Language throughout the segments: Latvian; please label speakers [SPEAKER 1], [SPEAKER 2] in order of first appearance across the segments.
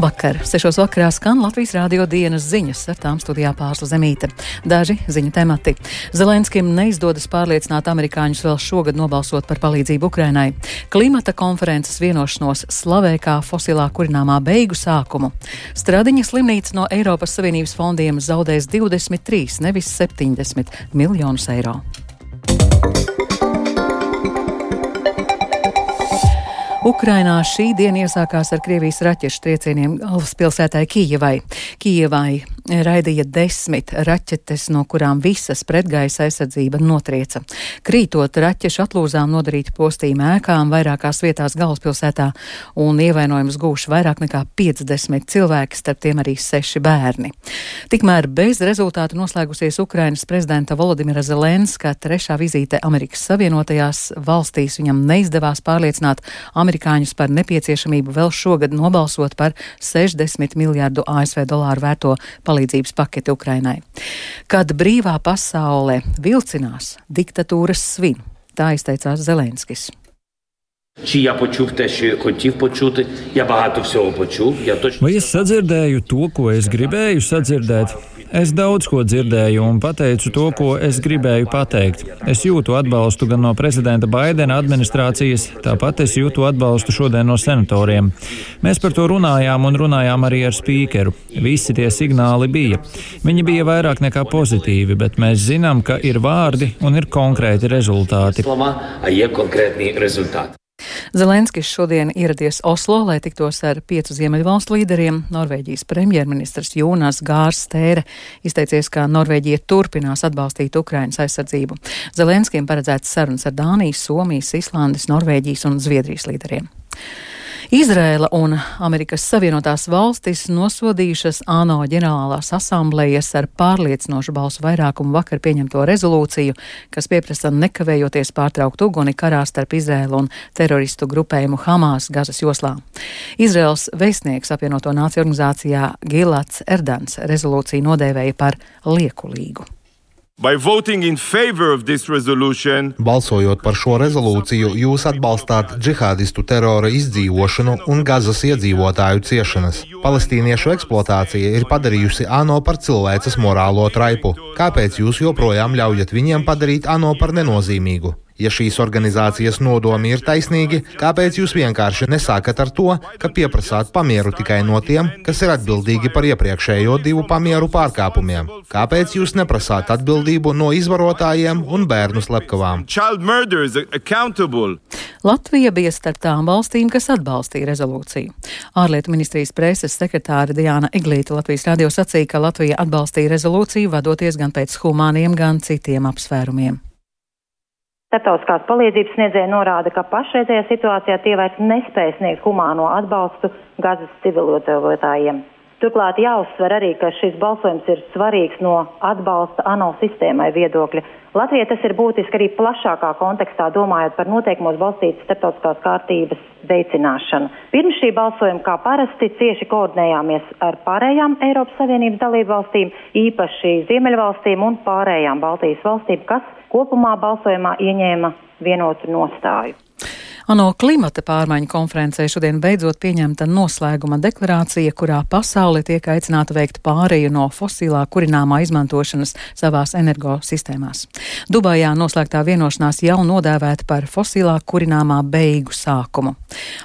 [SPEAKER 1] Labvakar! Sešos vakarā skan Latvijas rādio dienas ziņas, ar tām studijā pārsla zemīte. Daži ziņu temati. Zelenskim neizdodas pārliecināt amerikāņus vēl šogad nobalsot par palīdzību Ukrainai. Klimata konferences vienošanos slavē kā fosilā kurināmā beigu sākumu. Stradiņa slimnīca no Eiropas Savienības fondiem zaudēs 23, nevis 70 miljonus eiro. Ukrainā šī diena iesākās ar Krievijas raķešu triecieniem galvaspilsētai Kijevai. Kijevai raidīja desmit raķetes, no kurām visas pretgaisa aizsardzība notrieca. Krītot raķešu atlūzām nodarīti postījumi ēkām vairākās vietās galvaspilsētā un ievainojumus gūši vairāk nekā 50 cilvēki, starp tiem arī seši bērni. Tikmēr bez rezultātu noslēgusies Ukrainas prezidenta Volodimira Zelenska trešā vizīte Amerikas Savienotajās valstīs. Viņam neizdevās pārliecināt amerikāņus par nepieciešamību vēl šogad nobalsot par 60 miljārdu ASV dolāru vērto palīdzības paketi Ukrainai. Kad brīvā pasaule vilcinās, diktatūras svin, tā izteicās Zelenskis.
[SPEAKER 2] Чи я почув те, що я хотів почути, я багато всього почув. Я точно...
[SPEAKER 3] Vai es sadzirdēju to, ko es gribēju sadzirdēt? Es daudz ko dzirdēju un pateicu to, ko es gribēju pateikt. Es jūtu atbalstu gan no prezidenta Baidena administrācijas, tāpat es jūtu atbalstu šodien no senatoriem. Mēs par to runājām un runājām arī ar spīkeru. Visi tie signāli bija. Viņi bija vairāk nekā pozitīvi, bet mēs zinām, ka ir vārdi un ir konkrēti rezultāti.
[SPEAKER 1] Zelenskis šodien ieradies Oslo, lai tiktos ar piecu ziemeļvalstu līderiem. Norvēģijas premjerministrs Jūnas Gārs Tēre izteicies, ka Norvēģija turpinās atbalstīt Ukrainas aizsardzību. Zelenskiem paredzēts sarunas ar Dānijas, Somijas, Islandes, Norvēģijas un Zviedrijas līderiem. Izrēla un Amerikas Savienotās valstis nosodījušas ANO ģenerālās asamblējas ar pārliecinošu balsu vairākumu vakar pieņemto rezolūciju, kas pieprasa nekavējoties pārtraukt uguni karā starp Izrēlu un teroristu grupējumu Hamas Gazas joslā. Izraels vēstnieks apvienoto nāciju organizācijā Gilats Erdans rezolūciju nodēvēja par liekulīgu.
[SPEAKER 4] Balsojot par šo rezolūciju, jūs atbalstāt džihādistu terora izdzīvošanu un Gazas iedzīvotāju ciešanas. Palestīniešu eksploatācija ir padarījusi ANO par cilvēces morālo traipu. Kāpēc jūs joprojām ļaujat viņiem padarīt ANO par nenozīmīgu? Ja šīs organizācijas nodomi ir taisnīgi, kāpēc jūs vienkārši nesākat ar to, ka pieprasāt pamieru tikai no tiem, kas ir atbildīgi par iepriekšējo divu pamieru pārkāpumiem? Kāpēc jūs neprasāt atbildību no izvarotājiem un bērnu slepkavām?
[SPEAKER 1] Latvija bija starp tām valstīm, kas atbalstīja rezolūciju. Ārlietu ministrijas preses sekretāra Diana Eglīta Latvijas radio sacīja, ka Latvija atbalstīja rezolūciju, vadoties gan pēc humāniem, gan citiem apsvērumiem.
[SPEAKER 5] Startautiskās palīdzības sniedzēja norāda, ka pašreizējā situācijā tie vairs nespēj sniegt humāno atbalstu Gazas civilizētājiem. Turklāt jāuzsver arī, ka šis balsojums ir svarīgs no atbalsta ANO sistēmai viedokļa. Latvijai tas ir būtiski arī plašākā kontekstā, domājot par noteikumos balstītas starptautiskās kārtības veicināšanu. Pirms šī balsojuma, kā parasti, cieši koordinējāmies ar pārējām Eiropas Savienības dalību valstīm, īpaši Ziemeļvalstīm un pārējām Baltijas valstīm, kas kopumā balsojumā ieņēma vienotu nostāju.
[SPEAKER 1] ANO klimata pārmaiņu konferencē šodien beidzot pieņemta noslēguma deklarācija, kurā pasaule tiek aicināta veikt pāreju no fosilā kurināmā izmantošanas savās energosistēmās. Dubajā noslēgtā vienošanās jau nodēvēta par fosilā kurināmā beigu sākumu.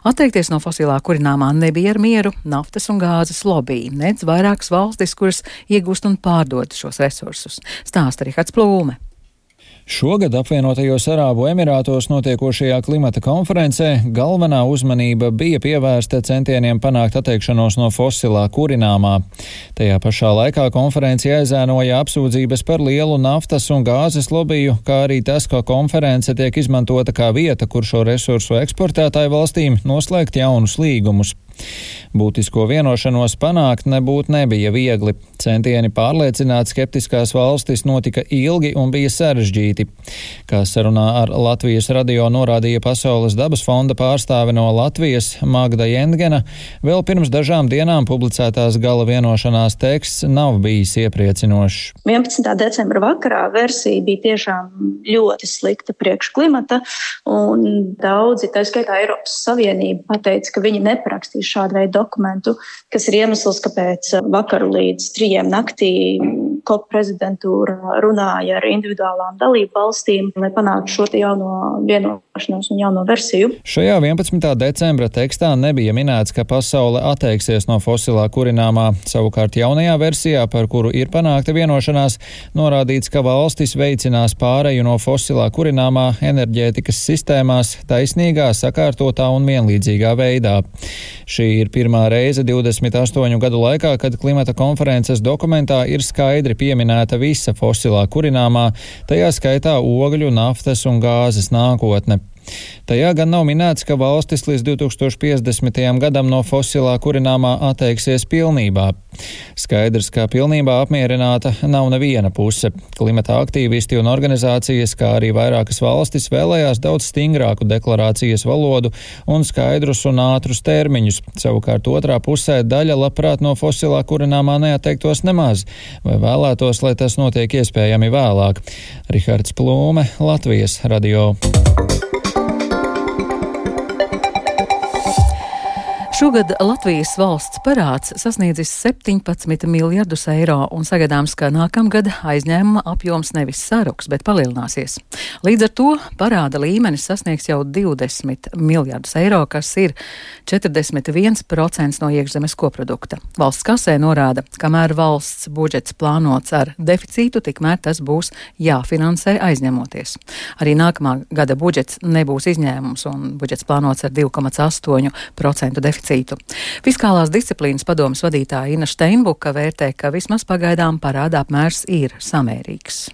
[SPEAKER 1] Atteikties no fosilā kurināmā nebija ar mieru naftas un gāzes lobby, nec vairākas valstis, kuras iegūst un pārdod šos resursus. Stāsta Rihards Plūme.
[SPEAKER 3] Šogad apvienotajos Arābu Emirātos notiekošajā klimata konferencē galvenā uzmanība bija pievērsta centieniem panākt atteikšanos no fosilā kurināmā. Tajā pašā laikā konferenci aizēnoja apsūdzības par lielu naftas un gāzes lobiju, kā arī tas, ka konference tiek izmantota kā vieta, kur šo resursu eksportētāju valstīm noslēgt jaunus līgumus. Būtisko vienošanos panākt nebūtu nebija viegli. Centieni pārliecināt skeptiskās valstis notika ilgi un bija sarežģīti. Kā sarunā ar Latvijas radio norādīja Pasaules dabas fonda pārstāve no Latvijas Magda Jendgena, vēl pirms dažām dienām publicētās gala vienošanās teksts nav bijis iepriecinošs.
[SPEAKER 6] 11. decembra vakarā versija bija tiešām ļoti slikta priekš klimata, un daudzi, tā skaitā Eiropas Savienība, pateica, ka viņi neparakstīs šādu veidu dokumentu, kas ir iemesls, kāpēc vakaru līdz trijiem naktī COP prezidentūra runāja ar individuālām dalību valstīm, lai panāktu šo jauno vienošanos un jauno versiju.
[SPEAKER 3] Šajā 11. decembra tekstā nebija minēts, ka pasaule atteiksies no fosilā kurināmā. Savukārt jaunajā versijā, par kuru ir panākta vienošanās, norādīts, ka valstis veicinās pāreju no fosilā kurināmā enerģētikas sistēmās taisnīgā, sakārtotā un vienlīdzīgā veidā. Šī ir pirmā reize 28 gadu laikā, kad klimata konferences dokumentā ir skaidri pieminēta visa fosilā kurināmā, tajā skaitā ogļu, naftas un gāzes nākotne. Tajā gan nav minēts, ka valstis līdz 2050. gadam no fosilā kurināmā atteiksies pilnībā. Skaidrs, ka pilnībā apmierināta nav neviena puse. Klimata aktīvisti un organizācijas, kā arī vairākas valstis vēlējās daudz stingrāku deklarācijas valodu un skaidrus un ātrus termiņus. Savukārt otrā pusē daļa labprāt no fosilā kurināmā neatteiktos nemaz, vai vēlētos, lai tas notiek iespējami vēlāk. Rihards Plūme, Latvijas radio.
[SPEAKER 1] Šogad Latvijas valsts parāds sasniedzis 17 miljardus eiro un sagaidāms, ka nākamgad aizņēmuma apjoms nevis saruks, bet palielināsies. Līdz ar to parāda līmenis sasniegs jau 20 miljardus eiro, kas ir 41% no iekšzemes koprodukta. Valsts kasē norāda, kamēr valsts budžets plānots ar deficītu, tikmēr tas būs jāfinansē aizņemoties. Arī nākamā gada budžets nebūs izņēmums un budžets plānots ar 2,8% deficītu deficītu. Fiskālās disciplīnas padomas vadītāja Ina Steinbuka vērtē, ka vismaz pagaidām parāda apmērs ir samērīgs.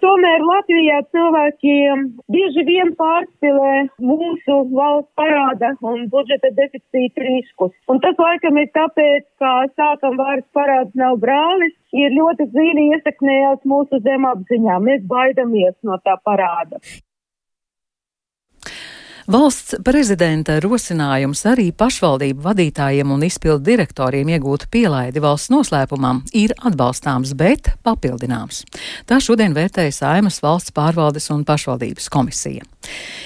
[SPEAKER 7] Tomēr Latvijā cilvēkiem bieži vien pārspīlē mūsu valsts parāda un budžeta deficīta riskus. Un tas laikam ir tāpēc, ka sākam vairs parāds nav brālis, ir ļoti dziļi iesaknējās mūsu zemapziņā. Mēs baidamies no tā parāda.
[SPEAKER 1] Valsts prezidenta rosinājums arī pašvaldību vadītājiem un izpildu direktoriem iegūt pielaidi valsts noslēpumam ir atbalstāms, bet papildināms. Tā šodien vērtēja Saimas valsts pārvaldes un pašvaldības komisija.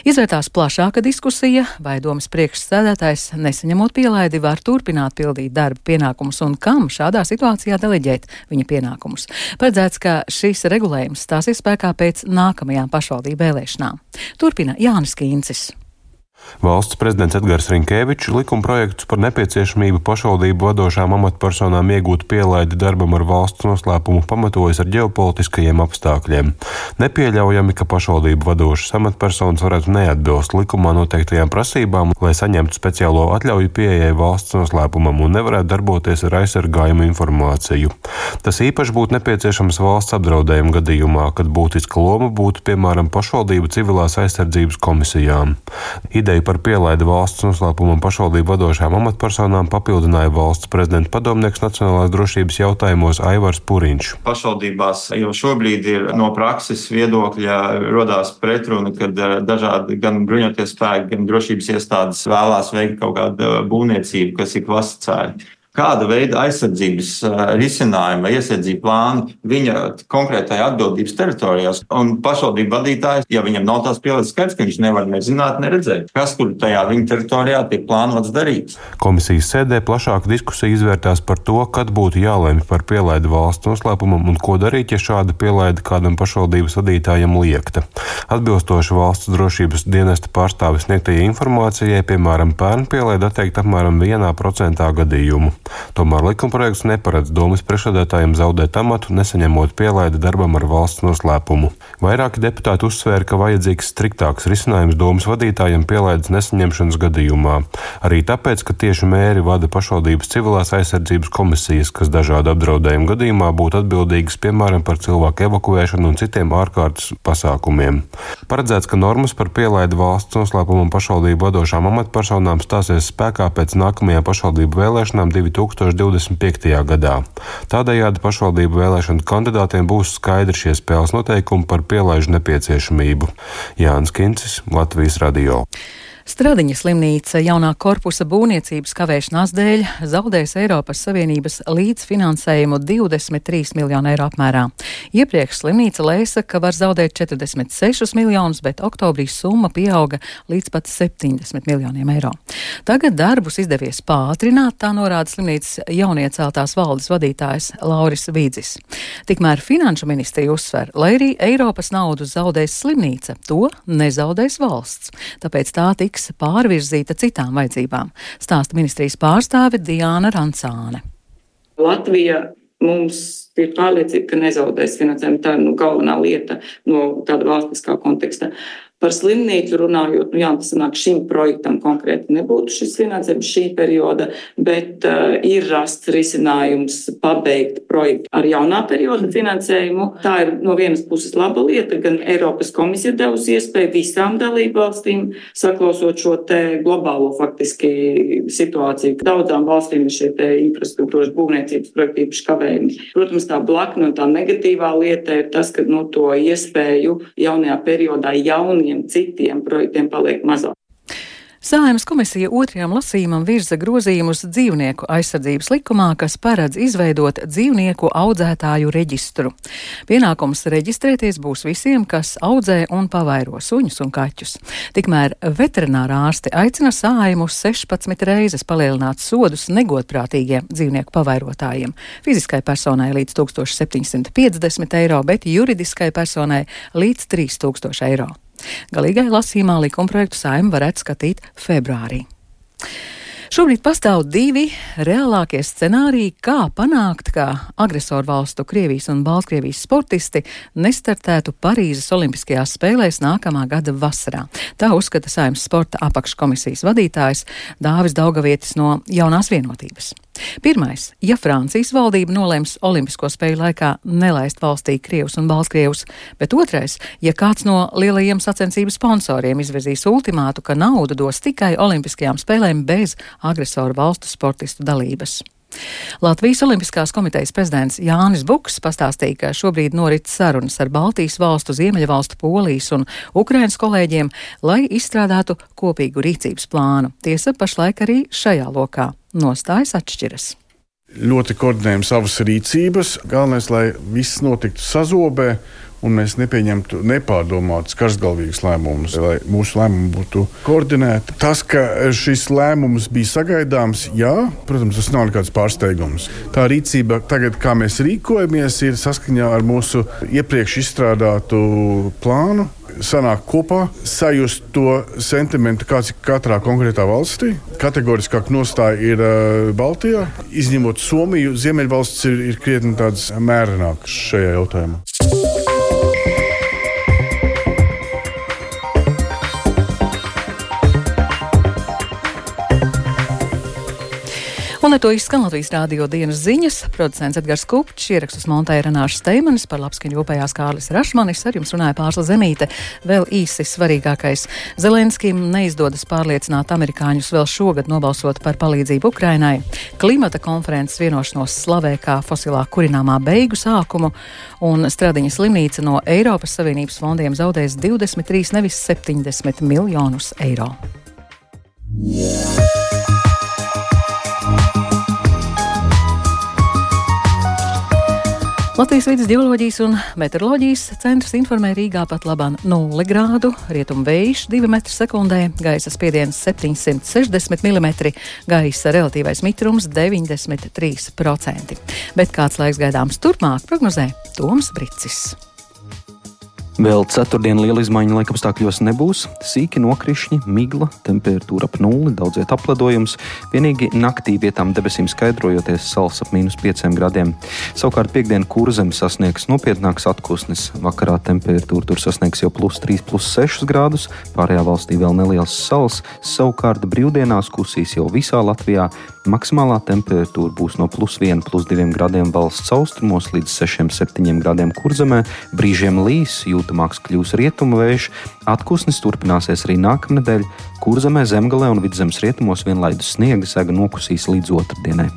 [SPEAKER 1] Izvērtās plašāka diskusija, vai domas priekšsēdētājs, nesaņemot pielaidi, var turpināt pildīt darba pienākumus un kam šādā situācijā deleģēt viņa pienākumus. Paredzēts, ka šis regulējums stāsies spēkā pēc nākamajām pašvaldību vēlēšanām. Turpina Jānis Kīncis.
[SPEAKER 8] Valsts prezidents Edgars Rinkēvičs likumprojektus par nepieciešamību pašvaldību vadošām amatpersonām iegūt pielaidi darbam ar valsts noslēpumu pamatojas ar ģeopolitiskajiem apstākļiem. Nepieļaujami, ka pašvaldību vadošas amatpersonas varētu neatbilst likumā noteiktajām prasībām, lai saņemtu speciālo atļauju pieejai valsts noslēpumam un nevarētu darboties ar aizsargājumu informāciju. Tas īpaši būtu nepieciešams valsts apdraudējuma gadījumā, kad būtiska loma būtu piemēram pašvaldību civilās aizsardzības komisijām. Ideju par pielaidi valsts noslēpumam pašvaldību vadošām amatpersonām papildināja valsts prezidenta padomnieks nacionālās drošības jautājumos Aivars Puriņš.
[SPEAKER 9] Pašvaldībās jau šobrīd ir no prakses viedokļa rodās pretruna, kad eh, dažādi gan bruņoties spēki, gan drošības iestādes vēlās veikt kaut kādu būvniecību, kas ir klasificēta kāda veida aizsardzības risinājuma, iesardzību plānu viņa konkrētajā atbildības teritorijās. Un pašvaldību vadītājs, ja viņam nav tās pielietas skaidrs, ka viņš nevar nezināt, neredzēt, kas tur tajā viņa teritorijā tiek plānots darīt.
[SPEAKER 8] Komisijas sēdē plašāka diskusija izvērtās par to, kad būtu jālemj par pielaidu valsts noslēpumam un ko darīt, ja šāda pielaida kādam pašvaldības vadītājam liekta. Atbilstoši valsts drošības dienesta pārstāvis sniegtajai informācijai, piemēram, pērn pielaida atteikt apmēram 1% gadījumu. Tomēr likumprojekts neparedz domas priekšsēdētājiem zaudēt amatu, nesaņemot pielaidi darbam ar valsts noslēpumu. Vairāki deputāti uzsvēra, ka vajadzīgs striktāks risinājums domas vadītājiem pielaides nesaņemšanas gadījumā. Arī tāpēc, ka tieši mēri vada pašvaldības civilās aizsardzības komisijas, kas dažādu apdraudējumu gadījumā būtu atbildīgas piemēram par cilvēku evakuēšanu un citiem ārkārtas pasākumiem. Paredzēts, ka normas par pielaidi valsts noslēpumam pašvaldību vadošām amatpersonām stāsies spēkā pēc nākamajām pašvaldību vēlēšanām 2020. 2025. gadā. Tādējādi pašvaldību vēlēšanu kandidātiem būs skaidri šie spēles noteikumi par pielaižu nepieciešamību. Jānis Kincis, Latvijas radio.
[SPEAKER 1] Stradiņa slimnīca jaunā korpusa būvniecības kavēšanās dēļ zaudēs Eiropas Savienības līdzfinansējumu 23 miljonu eiro apmērā. Iepriekš slimnīca lēsa, ka var zaudēt 46 miljonus, bet oktobrī summa pieauga līdz pat 70 miljoniem eiro. Tagad darbus izdevies pātrināt, tā norāda slimnīcas jaunieceltās valdes vadītājs Lauris Vīdzis. Tikmēr finanšu ministrija uzsver, lai arī Eiropas naudu zaudēs slimnīca, to nezaudēs valsts. Tāpēc tā tika tiks pārvirzīta citām vajadzībām, stāsta ministrijas pārstāve Diāna Rancāne.
[SPEAKER 10] Latvija mums ir pārliecība, ka nezaudēs finansējumu. Tā ir nu, galvenā lieta no tāda valstiskā konteksta. Par slimnīcu runājot, nu jā, tas sanāk šim projektam konkrēti nebūtu šis finansējums šī perioda, bet uh, ir rasts risinājums pabeigt projektu ar jaunā perioda finansējumu. Tā ir no vienas puses laba lieta, gan Eiropas komisija devusi iespēju visām dalību valstīm, saklausot šo te globālo faktiski situāciju. Daudzām valstīm ir šie te infrastruktūras būvniecības projekti īpaši kavējumi. Protams, tā blakna un tā negatīvā lieta ir tas, ka nu, to iespēju jaunajā periodā jauniem daudziem citiem projektiem paliek mazāk.
[SPEAKER 1] Sājumas komisija otrajam lasījumam virza grozījumus dzīvnieku aizsardzības likumā, kas paredz izveidot dzīvnieku audzētāju reģistru. Pienākums reģistrēties būs visiem, kas audzē un pavairo suņus un kaķus. Tikmēr veterinārā ārsti aicina sājumus 16 reizes palielināt sodus negodprātīgiem dzīvnieku pavairotājiem. Fiziskai personai līdz 1750 eiro, bet juridiskai personai līdz 3000 eiro. Galīgai lasījumā likumprojektu saima varētu skatīt februārī. Šobrīd pastāv divi reālākie scenāriji, kā panākt, ka agresoru valstu Krievijas un Baltkrievijas sportisti nestartētu Parīzes Olimpiskajās spēlēs nākamā gada vasarā. Tā uzskata Saimnes sporta apakškomisijas vadītājs Dāvis Daugavietis no Jaunās vienotības. Pirmais, ja Francijas valdība nolems Olimpisko spēļu laikā nelaist valstī Krievus un Balskrievus, bet otrais, ja kāds no lielajiem sacensību sponsoriem izvirzīs ultimātu, ka naudu dos tikai Olimpiskajām spēlēm bez agresoru valstu sportistu dalības. Latvijas Olimpiskās komitejas prezidents Jānis Buks pastāstīja, ka šobrīd norit sarunas ar Baltijas valstu, Ziemeļvalstu, Polijas un Ukrainas kolēģiem, lai izstrādātu kopīgu rīcības plānu. Tiesa pašlaik arī šajā lokā nostājas atšķiras
[SPEAKER 11] ļoti koordinējam savas rīcības. Galvenais, lai viss notiktu sazobē un mēs nepieņemtu nepārdomātus karstgalvīgus lēmumus, lai mūsu lēmumi būtu koordinēti. Tas, ka šis lēmums bija sagaidāms, jā, protams, tas nav nekāds pārsteigums. Tā rīcība tagad, kā mēs rīkojamies, ir saskaņā ar mūsu iepriekš izstrādātu plānu sanāk kopā, sajust to sentimentu, kāds ir katrā konkrētā valstī. Kategoriskāk nostāja ir uh, Baltijā, izņemot Somiju. Ziemeļvalsts ir, ir krietni tāds mērenāks šajā jautājumā.
[SPEAKER 1] Un ar to izskan Latvijas rādio dienas ziņas. Producents Edgars Kupčs, ierakstus montēja Renāša Steimanis, par labskaņu rūpējās Kārlis Rašmanis, ar jums runāja Pārsla Zemīte. Vēl īsi svarīgākais. Zelenskim neizdodas pārliecināt amerikāņus vēl šogad nobalsot par palīdzību Ukrainai. Klimata konferences vienošanos slavē kā fosilā kurināmā beigu sākumu, un Stradiņa slimnīca no Eiropas Savienības fondiem zaudēs 23, nevis 70 miljonus eiro. Yeah. Latvijas vidus geoloģijas un meteoroloģijas centrs informē Rīgā pat labāk 0 grādu, rietumu vējš 2 m2, gaisa spiediens 760 mm, gaisa relatīvais mitrums 93%. Bet kāds laiks gaidāms turpmāk, prognozē Toms Bricis.
[SPEAKER 12] Vēl ceturtdien liela izmaiņa laikapstākļos nebūs. Sīki nokrišņi, migla, temperatūra ap nulli, daudziet apledojums. Vienīgi naktī vietām debesīm skaidrojoties sals ap mīnus 5 grādiem. Savukārt piekdienu kurzem sasniegs nopietnāks atpūsnis. Vakarā temperatūra tur sasniegs jau plus 3, plus 6 grādus, pārējā valstī vēl neliels sals. Savukārt brīvdienās kusīs jau visā Latvijā. Maksimālā temperatūra būs no plus 1, plus 2 grādiem valsts austrumos līdz 6, 7 grādiem kurzemē. Brīžiem līs, jūtamāks kļūs rietumu vējš. Atpūsnis turpināsies arī nākamnedēļ. Kurzemē, zemgalē un vidzemes rietumos vienlaidus sniega sega nokusīs līdz otrdienai.